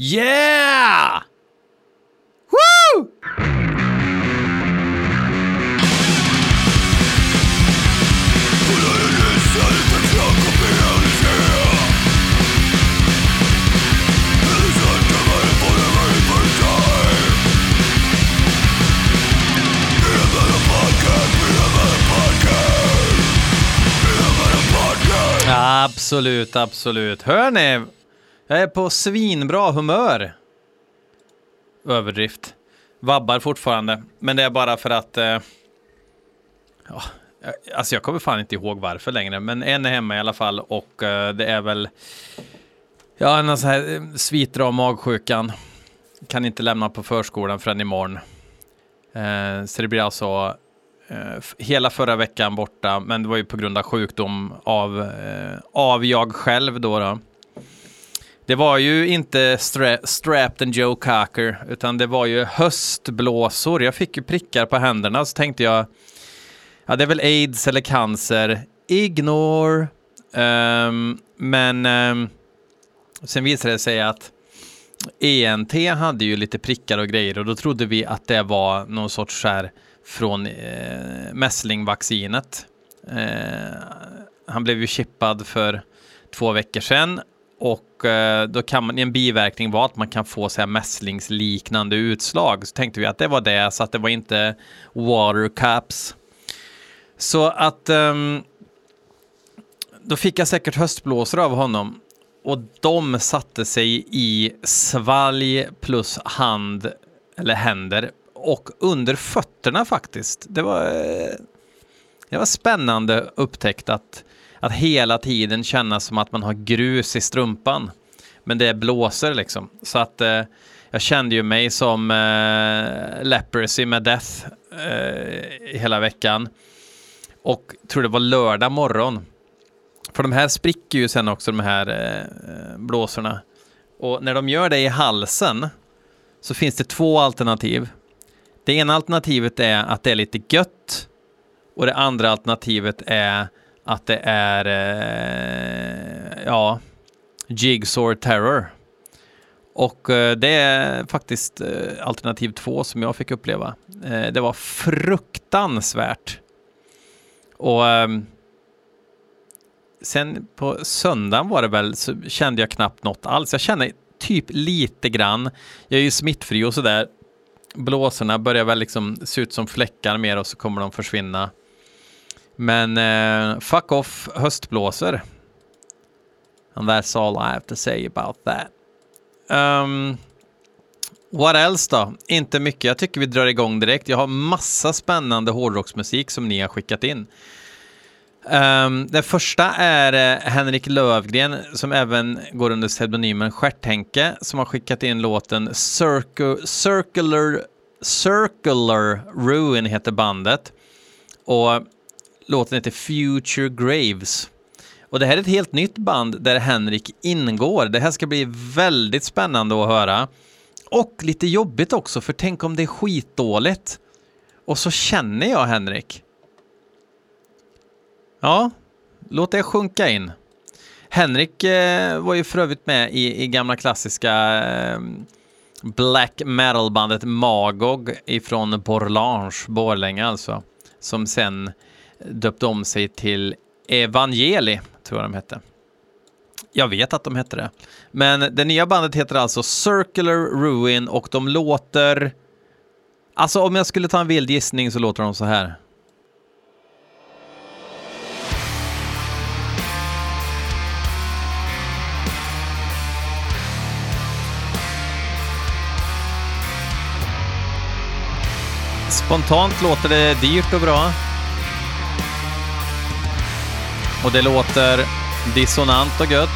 Yeah! Woo! Absolut, absolut. Hör ni? Jag är på svinbra humör. Överdrift. Vabbar fortfarande, men det är bara för att... Eh, ja, alltså jag kommer fan inte ihåg varför längre, men en är hemma i alla fall och eh, det är väl... Ja, en sån här eh, sviter av magsjukan. Kan inte lämna på förskolan förrän imorgon. Eh, så det blir alltså eh, hela förra veckan borta, men det var ju på grund av sjukdom av, eh, av jag själv då. då. Det var ju inte stra Strapped and Joe Cocker, utan det var ju höstblåsor. Jag fick ju prickar på händerna, så tänkte jag, ja det är väl aids eller cancer. Ignore. Um, men um, sen visade det sig att ENT hade ju lite prickar och grejer och då trodde vi att det var någon sorts skär här från eh, mässlingvaccinet. Eh, han blev ju chippad för två veckor sedan och eh, då kan man, en biverkning var att man kan få så här mässlingsliknande utslag. Så tänkte vi att det var det, så att det var inte water caps. Så att um, då fick jag säkert höstblåsor av honom och de satte sig i svalg plus hand eller händer och under fötterna faktiskt. Det var, eh, det var spännande upptäckt att, att hela tiden känna som att man har grus i strumpan. Men det blåser liksom. Så att eh, jag kände ju mig som eh, leprosy med death eh, hela veckan. Och tror det var lördag morgon. För de här spricker ju sen också de här eh, blåsorna. Och när de gör det i halsen så finns det två alternativ. Det ena alternativet är att det är lite gött och det andra alternativet är att det är eh, ja, Jigsaw Terror. Och eh, det är faktiskt eh, alternativ två som jag fick uppleva. Eh, det var fruktansvärt. Och ehm, sen på söndagen var det väl så kände jag knappt något alls. Jag kände typ lite grann. Jag är ju smittfri och sådär blåsorna börjar väl liksom se ut som fläckar mer och så kommer de försvinna. Men uh, fuck off höstblåsor. And that's all I have to say about that. Um, what else då? Inte mycket. Jag tycker vi drar igång direkt. Jag har massa spännande hårdrocksmusik som ni har skickat in. Um, den första är uh, Henrik Lövgren som även går under pseudonymen Stjärthänke som har skickat in låten Circu Circular, Circular Ruin heter bandet. Och låten heter Future Graves. Och det här är ett helt nytt band där Henrik ingår. Det här ska bli väldigt spännande att höra. Och lite jobbigt också, för tänk om det är skitdåligt. Och så känner jag Henrik. Ja, låt det sjunka in. Henrik eh, var ju för övrigt med i, i gamla klassiska eh, black metal-bandet Magog ifrån Borlange, Borlänge alltså, som sen döpte om sig till Evangeli, tror jag de hette. Jag vet att de hette det. Men det nya bandet heter alltså Circular Ruin och de låter... Alltså om jag skulle ta en vild gissning så låter de så här. Spontant låter det dyrt och bra. Och det låter dissonant och gött.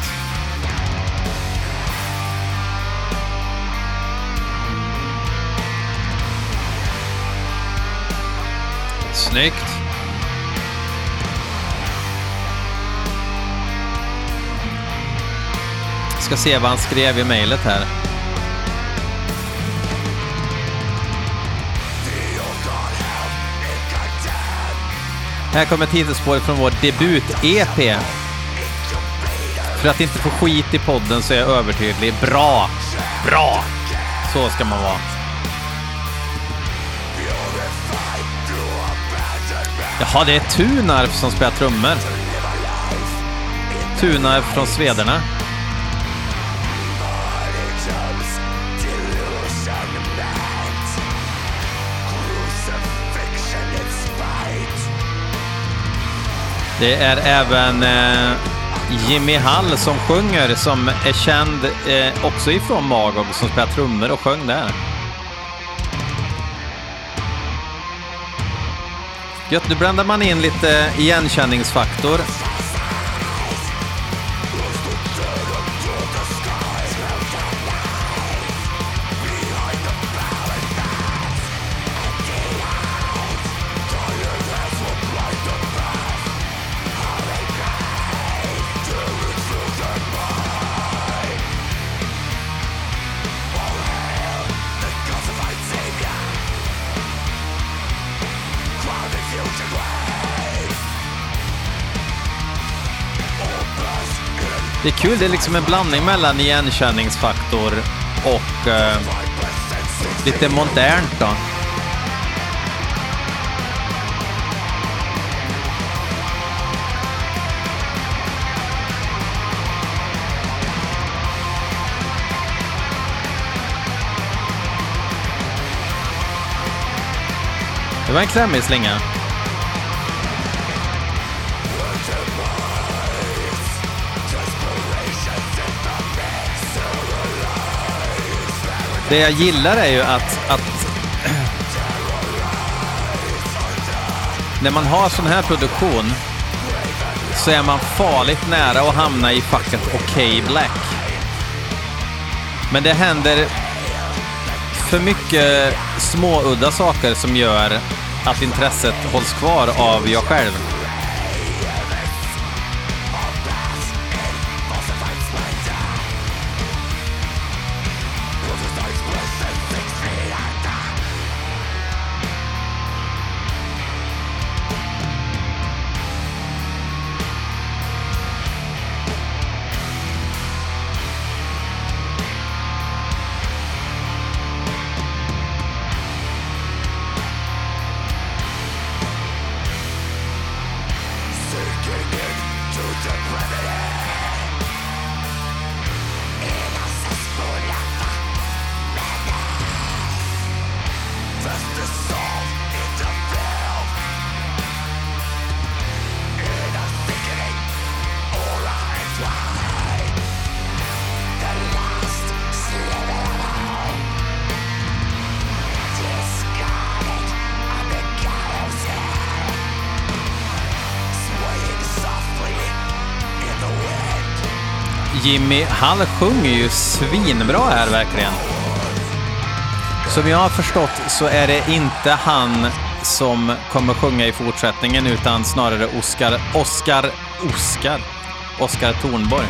Snyggt. Ska se vad han skrev i mejlet här. Här kommer titelspåret från vår debut-EP. För att inte få skit i podden så är jag övertydlig. Bra! Bra! Så ska man vara. Jaha, det är Tunarf som spelar trummor. Tunarf från Svederna. Det är även eh, Jimmy Hall som sjunger, som är känd eh, också ifrån Magog, som spelar trummor och sjöng där. Gött, nu blandar man in lite igenkänningsfaktor. Det är kul, det är liksom en blandning mellan igenkänningsfaktor och eh, lite modernt då. Det var en klämmig slinga. Det jag gillar är ju att, att när man har sån här produktion så är man farligt nära att hamna i facket OK Black. Men det händer för mycket småudda saker som gör att intresset hålls kvar av jag själv. Jimmy, han sjunger ju svinbra här verkligen. Som jag har förstått så är det inte han som kommer sjunga i fortsättningen utan snarare Oskar, Oskar, Oskar, Oskar Tornborg.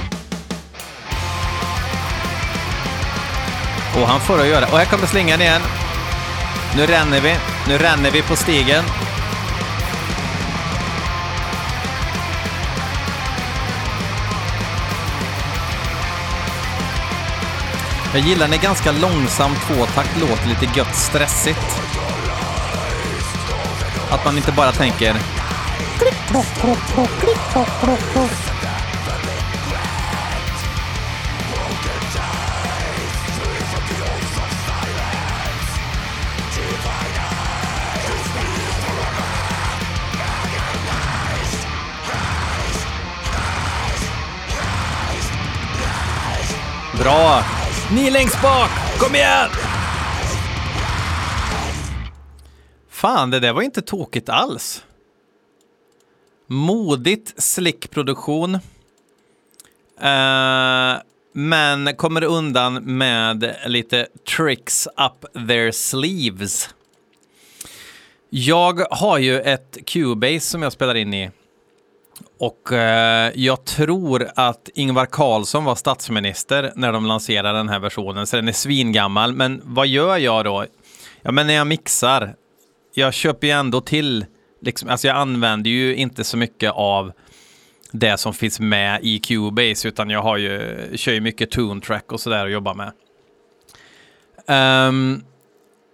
Och han får att göra. Och här kommer slingan igen. Nu ränner vi. Nu ränner vi på stigen. Jag gillar när ganska långsam tvåtakt låter lite gött stressigt. Att man inte bara tänker... Ni längst bak! Kom igen! Fan, det där var inte tokigt alls. Modigt slickproduktion. Uh, men kommer undan med lite tricks up their sleeves. Jag har ju ett Cubase som jag spelar in i och eh, jag tror att Ingvar Carlsson var statsminister när de lanserade den här versionen, så den är svingammal. Men vad gör jag då? Ja, men när jag mixar, jag köper ju ändå till, liksom, alltså jag använder ju inte så mycket av det som finns med i Cubase, utan jag har ju, kör ju mycket Tune Track och sådär och jobbar med. Um,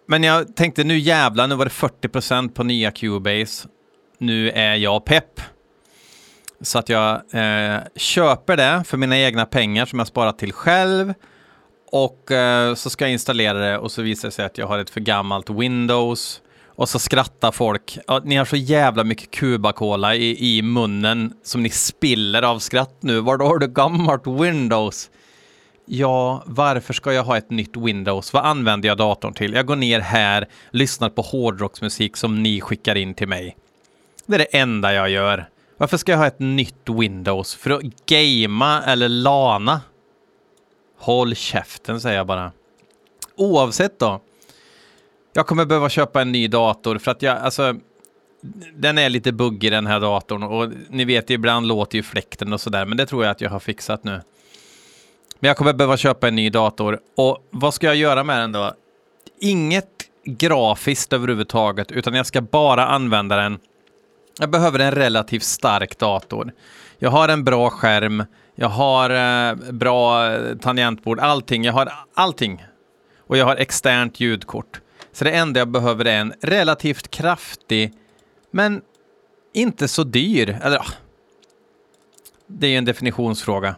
men jag tänkte nu jävlar, nu var det 40% på nya Cubase. Nu är jag pepp. Så att jag eh, köper det för mina egna pengar som jag sparat till själv. Och eh, så ska jag installera det och så visar det sig att jag har ett för gammalt Windows. Och så skrattar folk. Ja, ni har så jävla mycket Cuba-Cola i, i munnen som ni spiller av skratt nu. Var har du gammalt Windows? Ja, varför ska jag ha ett nytt Windows? Vad använder jag datorn till? Jag går ner här, lyssnar på hårdrocksmusik som ni skickar in till mig. Det är det enda jag gör. Varför ska jag ha ett nytt Windows? För att gamea eller lana? Håll käften säger jag bara. Oavsett då. Jag kommer behöva köpa en ny dator för att jag, alltså, den är lite buggig den här datorn och ni vet, ibland låter ju fläkten och sådär, men det tror jag att jag har fixat nu. Men jag kommer behöva köpa en ny dator och vad ska jag göra med den då? Inget grafiskt överhuvudtaget, utan jag ska bara använda den. Jag behöver en relativt stark dator. Jag har en bra skärm, jag har eh, bra eh, tangentbord, allting. Jag har allting. Och jag har externt ljudkort. Så det enda jag behöver är en relativt kraftig, men inte så dyr. Eller, ah. det är ju en definitionsfråga.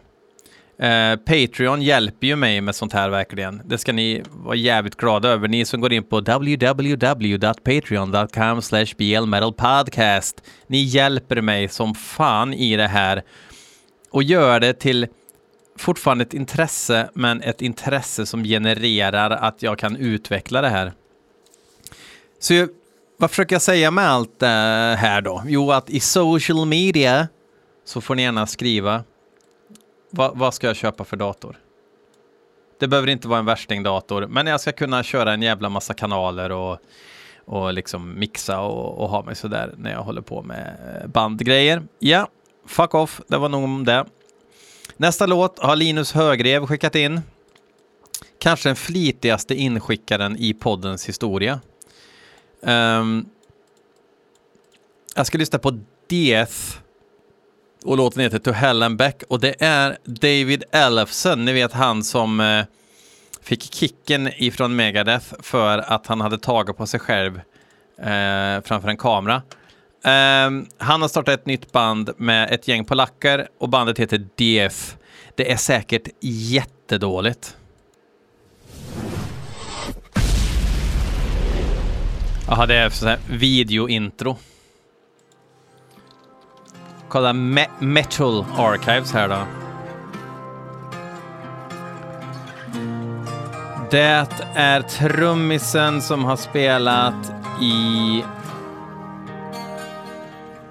Eh, Patreon hjälper ju mig med sånt här verkligen. Det ska ni vara jävligt glada över. Ni som går in på www.patreon.com blmetalpodcast. Ni hjälper mig som fan i det här och gör det till fortfarande ett intresse, men ett intresse som genererar att jag kan utveckla det här. Så jag, vad försöker jag säga med allt det här då? Jo, att i social media så får ni gärna skriva Va, vad ska jag köpa för dator? Det behöver inte vara en värstingdator, men jag ska kunna köra en jävla massa kanaler och, och liksom mixa och, och ha mig sådär när jag håller på med bandgrejer. Ja, fuck off, det var nog om det. Nästa låt har Linus Högrev skickat in. Kanske den flitigaste inskickaren i poddens historia. Um, jag ska lyssna på Death och låten heter To Hell and Back och det är David Ellefsen, ni vet han som eh, fick kicken ifrån Megadeth för att han hade tagit på sig själv eh, framför en kamera. Um, han har startat ett nytt band med ett gäng polacker och bandet heter DF. Det är säkert jättedåligt. Jaha, det är så här videointro. Kolla Me Metal Archives här då. Det är trummisen som har spelat i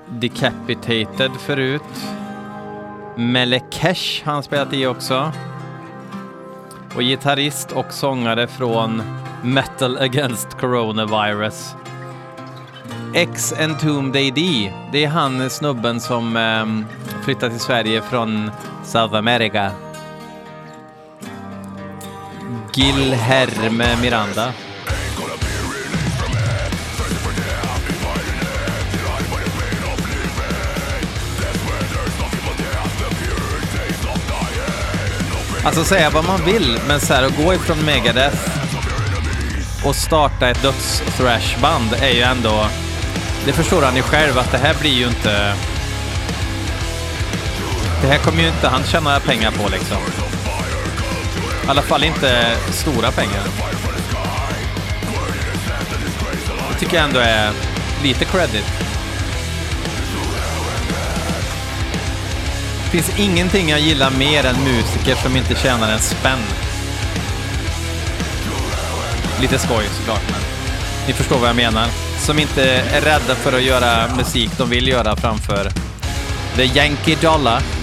Decapitated förut. Melekesh har han spelat i också. Och gitarrist och sångare från Metal Against Coronavirus. X Entombed AD, det är han eh, snubben som ehm, um, flyttade till Sverige från South America. Gilherme Miranda. Alltså säga vad man vill, men så här att gå ifrån Megadeth och starta ett döds-thrashband är ju ändå... Det förstår han ju själv att det här blir ju inte... Det här kommer ju inte han tjäna pengar på liksom. I alla fall inte stora pengar. Det tycker jag ändå är lite credit. Det finns ingenting jag gillar mer än musiker som inte tjänar en spänn. Lite skoj såklart, men ni förstår vad jag menar. Som inte är rädda för att göra musik de vill göra framför the Yankee Dollar.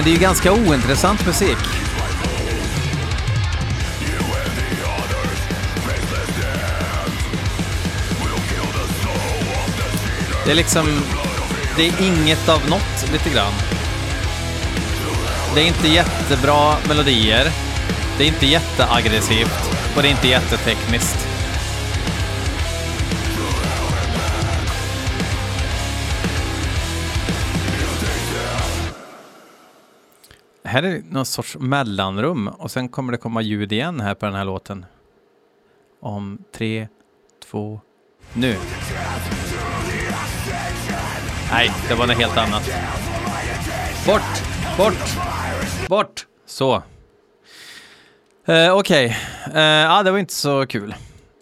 Men det är ju ganska ointressant musik. Det är liksom... Det är inget av något, lite grann. Det är inte jättebra melodier. Det är inte jätteaggressivt och det är inte jättetekniskt. Här är någon sorts mellanrum och sen kommer det komma ljud igen här på den här låten. Om tre, två, nu. Nej, det var något helt annat. Bort, bort, bort. Så. Eh, Okej, okay. eh, ja, det var inte så kul.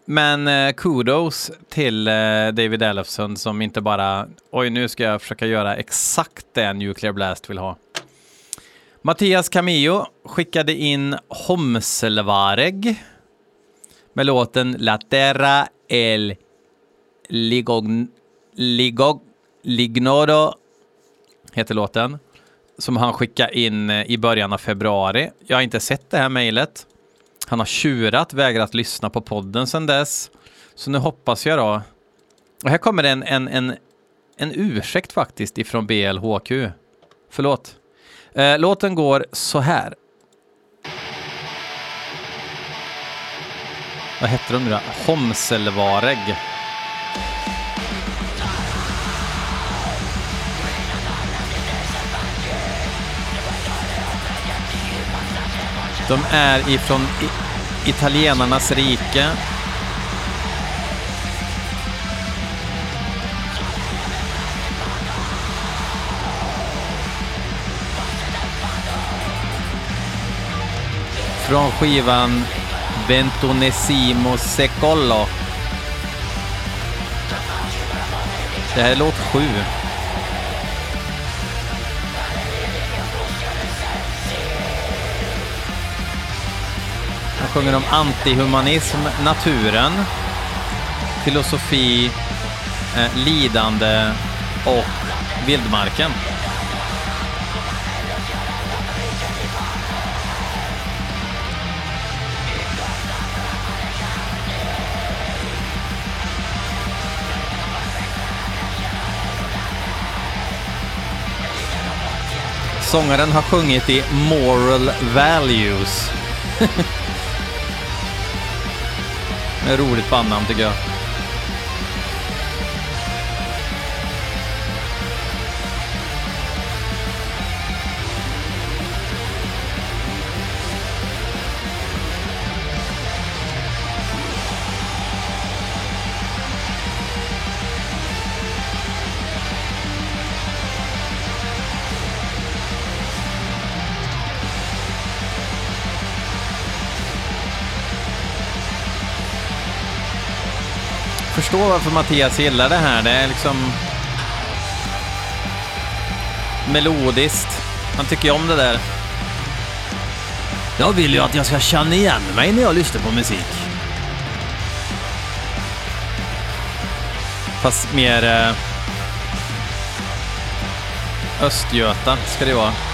Men eh, kudos till eh, David Ellefson som inte bara, oj nu ska jag försöka göra exakt det Nuclear Blast vill ha. Mattias Camillo skickade in Homselvareg med låten La Terra El Ligog, Ligog, Lignodo heter låten som han skickade in eh, i början av februari. Jag har inte sett det här mejlet. Han har tjurat, vägrat lyssna på podden sedan dess. Så nu hoppas jag då. Och här kommer en, en, en, en ursäkt faktiskt ifrån BLHQ. Förlåt. Eh, låten går så här. Vad hette de nu då? Homselvareg. De är ifrån italienarnas rike. Från skivan Ventonesimo Secollo. Det här är låt sju. Han sjunger om antihumanism, naturen, filosofi, eh, lidande och vildmarken. Sångaren har sjungit i Moral Values. roligt bandnamn tycker jag. Förstå varför Mattias gillar det här. Det är liksom melodiskt. Han tycker ju om det där. Jag vill ju att jag ska känna igen mig när jag lyssnar på musik. Fast mer eh, Östgöta ska det vara.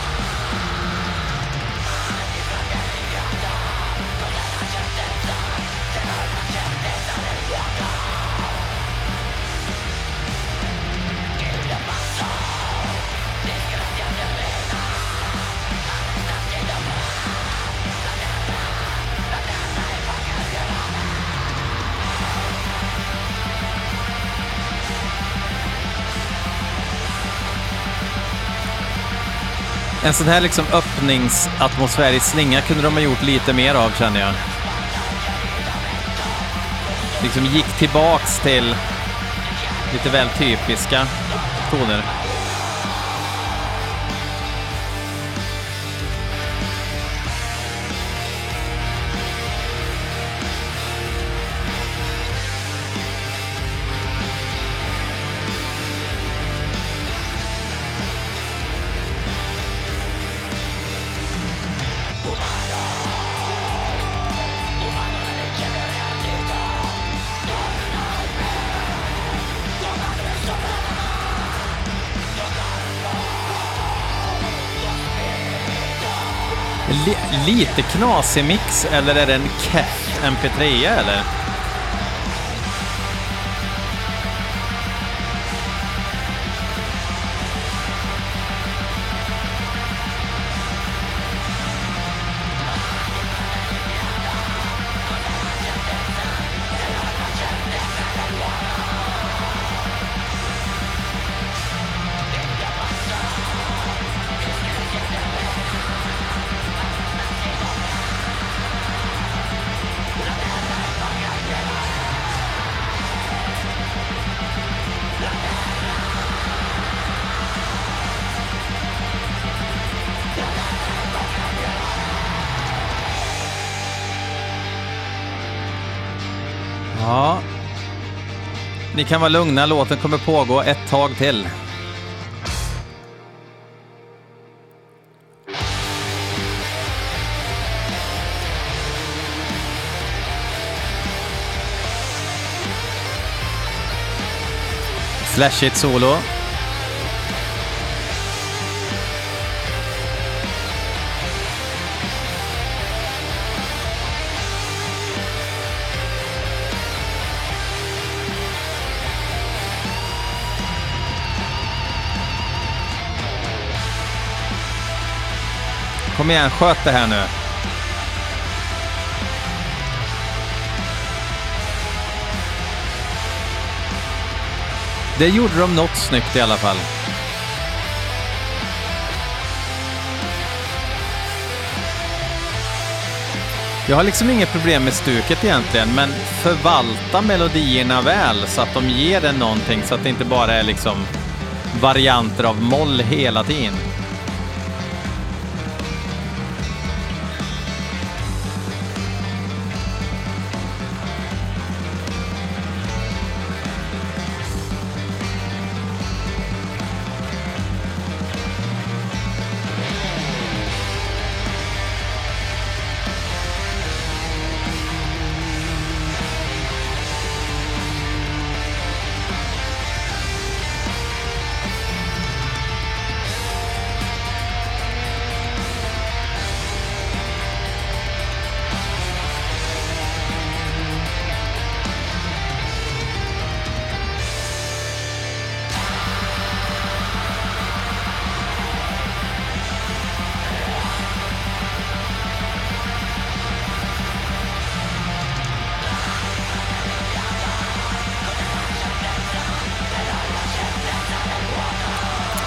En sån här liksom öppningsatmosfär i slinga kunde de ha gjort lite mer av känner jag. Liksom gick tillbaks till lite väl typiska toner. Li lite knasig mix, eller är det en keff MP3 eller? Ni kan vara lugna, låten kommer pågå ett tag till. Slashigt solo. Kom igen, sköt det här nu. Det gjorde de något snyggt i alla fall. Jag har liksom inget problem med stuket egentligen, men förvalta melodierna väl så att de ger dig någonting så att det inte bara är liksom varianter av moll hela tiden.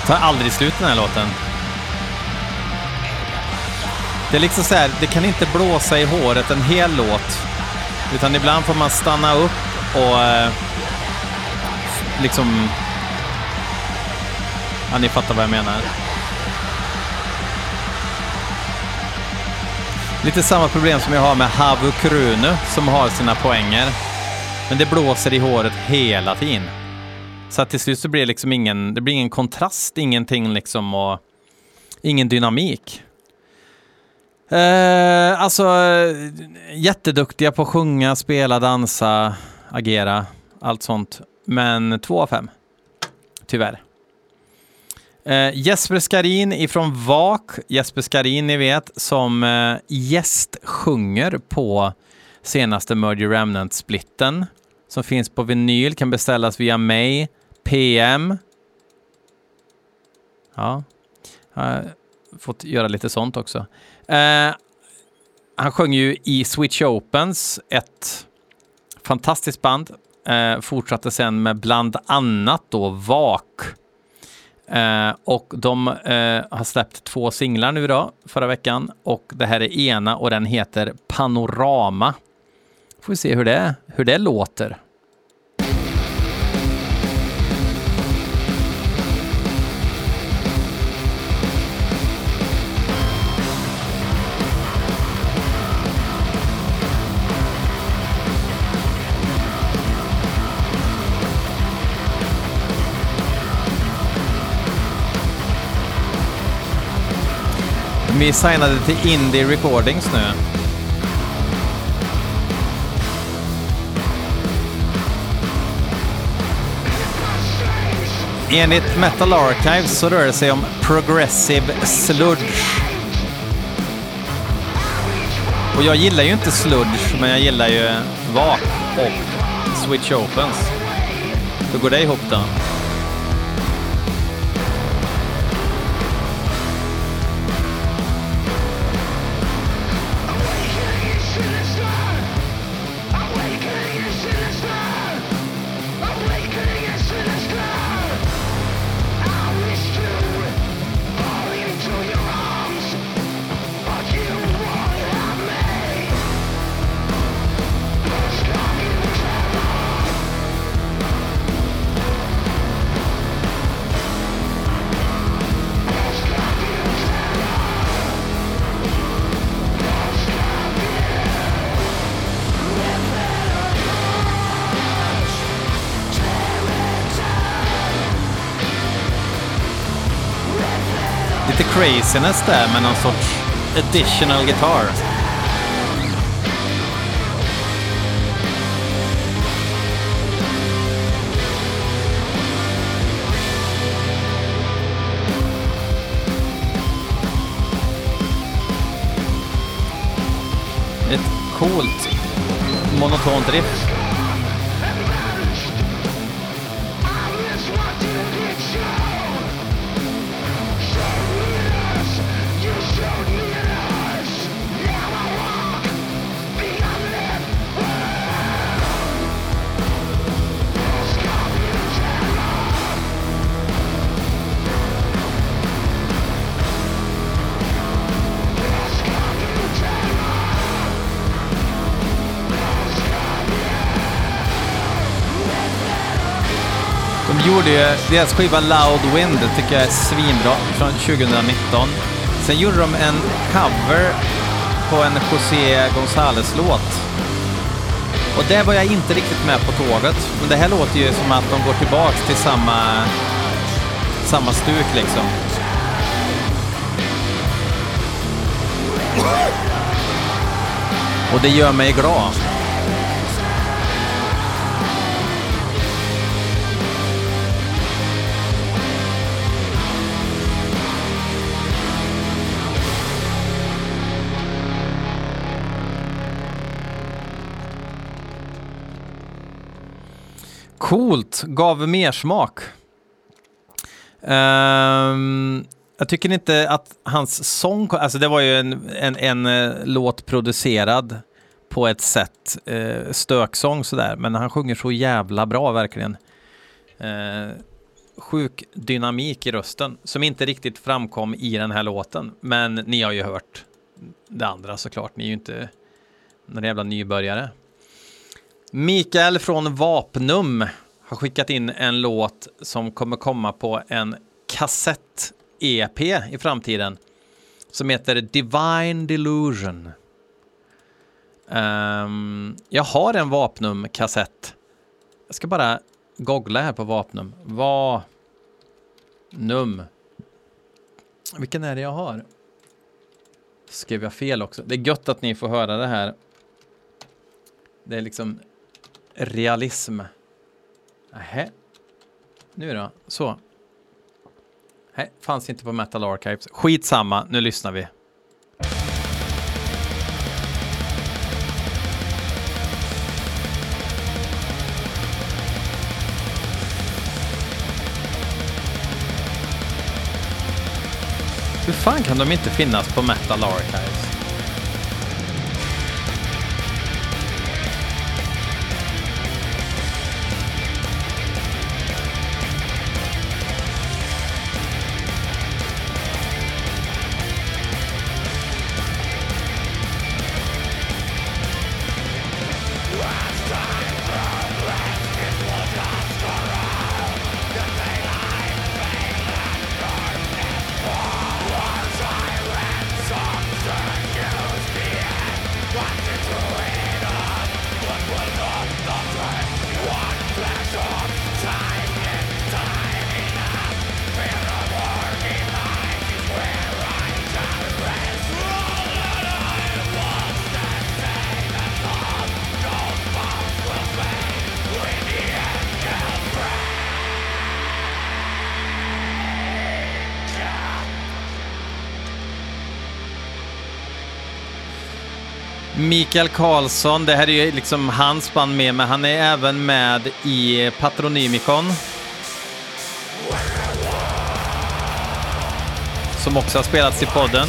Tar aldrig slut den här låten. Det är liksom så här, det kan inte blåsa i håret en hel låt. Utan ibland får man stanna upp och eh, liksom... Ja, ni fattar vad jag menar. Lite samma problem som jag har med Havu Krunu som har sina poänger. Men det blåser i håret hela tiden. Så att till slut så blir det liksom ingen, det blir ingen kontrast, ingenting liksom och ingen dynamik. Eh, alltså, jätteduktiga på att sjunga, spela, dansa, agera, allt sånt. Men två av fem. Tyvärr. Eh, Jesper Skarin ifrån VAK. Jesper Skarin, ni vet, som eh, gästsjunger på senaste Merger Remnant-splitten som finns på vinyl, kan beställas via mig, PM. Ja, jag har fått göra lite sånt också. Eh, han sjöng ju i Switch Opens, ett fantastiskt band. Eh, fortsatte sen med bland annat då VAK. Eh, och de eh, har släppt två singlar nu då, förra veckan. Och det här är ena och den heter Panorama. Får vi se hur det, hur det låter. Vi signade till Indie Recordings nu. Enligt Metal Archives så rör det sig om Progressive Sludge. Och jag gillar ju inte sludge, men jag gillar ju VAP och Switch Opens. Hur går det ihop då? Craziness det är med någon sorts additional guitar. Ett coolt monotont riff. Gjorde ju, deras skiva Loud Wind tycker jag är svinbra, från 2019. Sen gjorde de en cover på en José González-låt. Och där var jag inte riktigt med på tåget. Men det här låter ju som att de går tillbaks till samma, samma stuk liksom. Och det gör mig glad. Coolt, gav mer smak. Um, jag tycker inte att hans sång, alltså det var ju en, en, en eh, låt producerad på ett sätt, uh, stöksång sådär, men han sjunger så jävla bra verkligen. Uh, sjuk dynamik i rösten som inte riktigt framkom i den här låten, men ni har ju hört det andra såklart, ni är ju inte några jävla nybörjare. Mikael från Vapnum har skickat in en låt som kommer komma på en kassett-EP i framtiden som heter Divine Delusion. Um, jag har en Vapnum-kassett. Jag ska bara googla här på Vapnum. Vapnum. Vilken är det jag har? Skrev jag fel också? Det är gött att ni får höra det här. Det är liksom realism. Nähä. Nu då, så. Nej, fanns inte på Metal Archives. Skitsamma, nu lyssnar vi. Hur fan kan de inte finnas på Metal Archives? Mikael Karlsson, det här är ju liksom hans band med, men han är även med i Patronymikon. Som också har spelats i podden.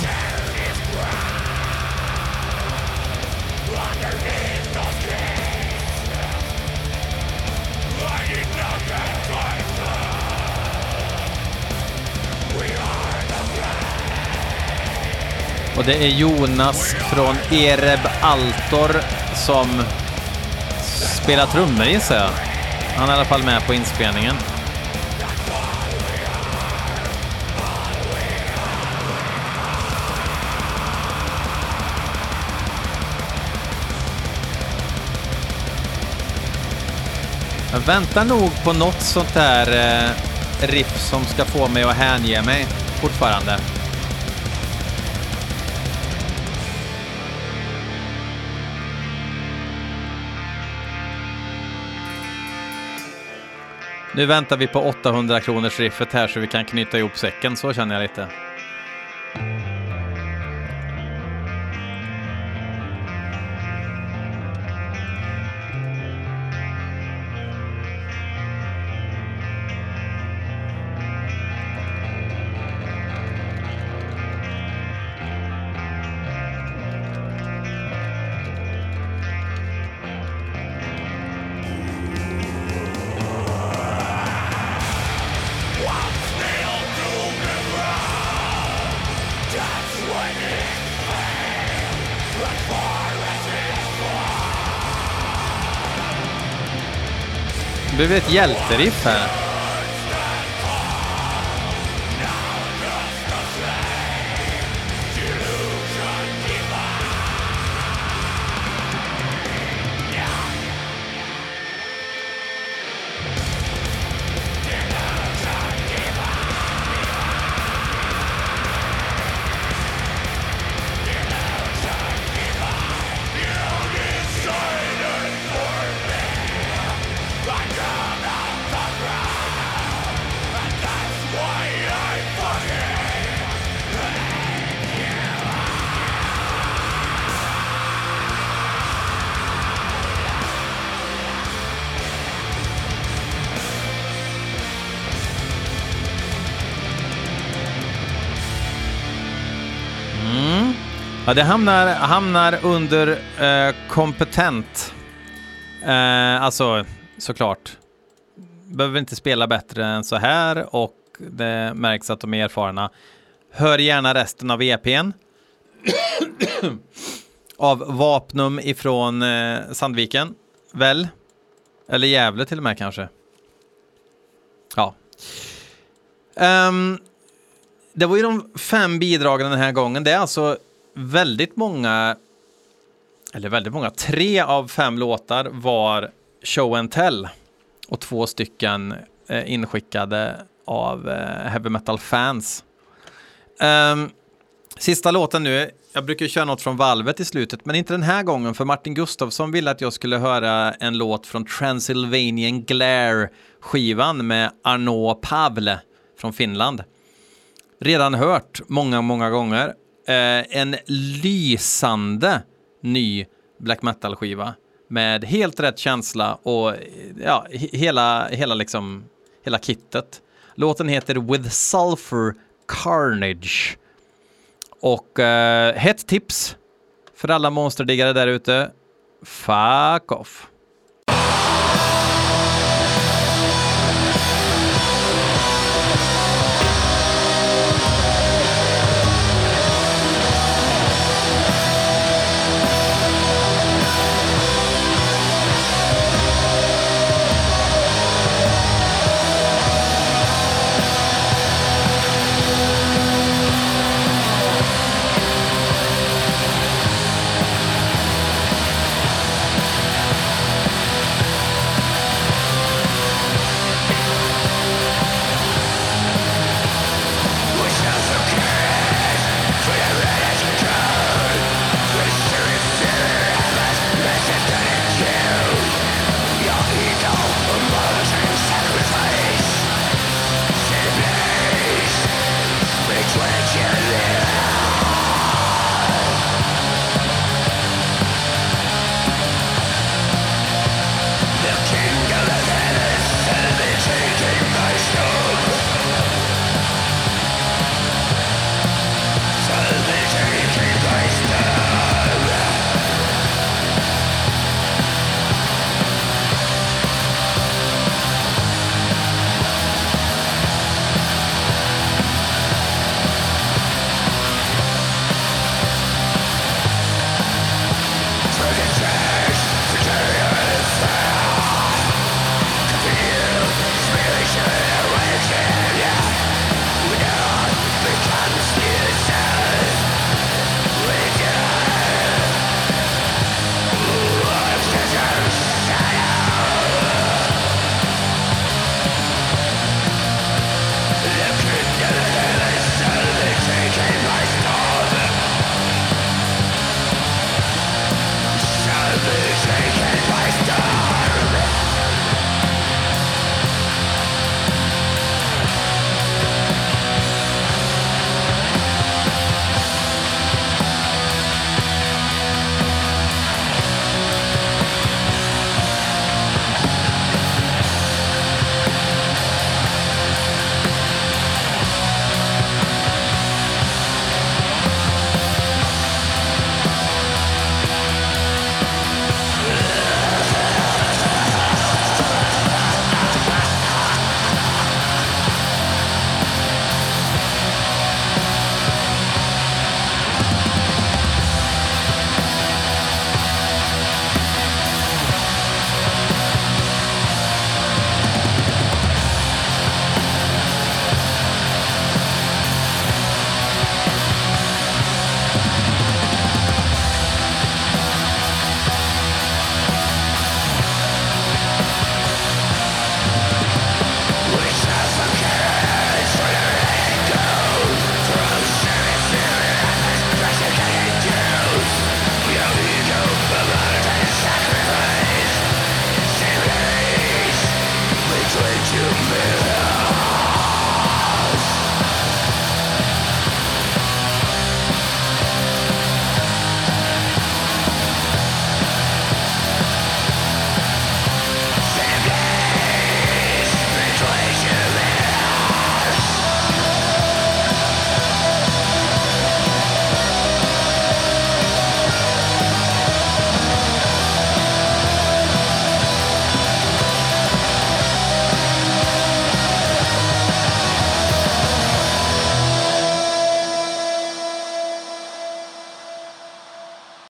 Och det är Jonas från Ereb Altor som spelar trummor gissar jag. Han är i alla fall med på inspelningen. Jag väntar nog på något sånt där eh, riff som ska få mig att hänge mig fortfarande. Nu väntar vi på 800 kronors riffet här så vi kan knyta ihop säcken, så känner jag lite. Det blev ett hjälteriff här. Ja, det hamnar, hamnar under eh, kompetent. Eh, alltså, såklart. Behöver inte spela bättre än så här och det märks att de är erfarna. Hör gärna resten av EPn. av Vapnum ifrån eh, Sandviken. Väl? Eller Gävle till och med kanske. Ja. Um, det var ju de fem bidragen den här gången. Det är alltså väldigt många, eller väldigt många, tre av fem låtar var show and tell och två stycken eh, inskickade av eh, heavy metal fans. Um, sista låten nu, jag brukar köra något från valvet i slutet, men inte den här gången, för Martin Gustafsson ville att jag skulle höra en låt från Transylvanian Glare-skivan med Arnaud Pavle från Finland. Redan hört många, många gånger Eh, en lysande ny black metal-skiva med helt rätt känsla och ja, hela, hela, liksom, hela kittet. Låten heter With Sulfur Carnage. Och eh, hett tips för alla monsterdiggare där ute. Fuck off.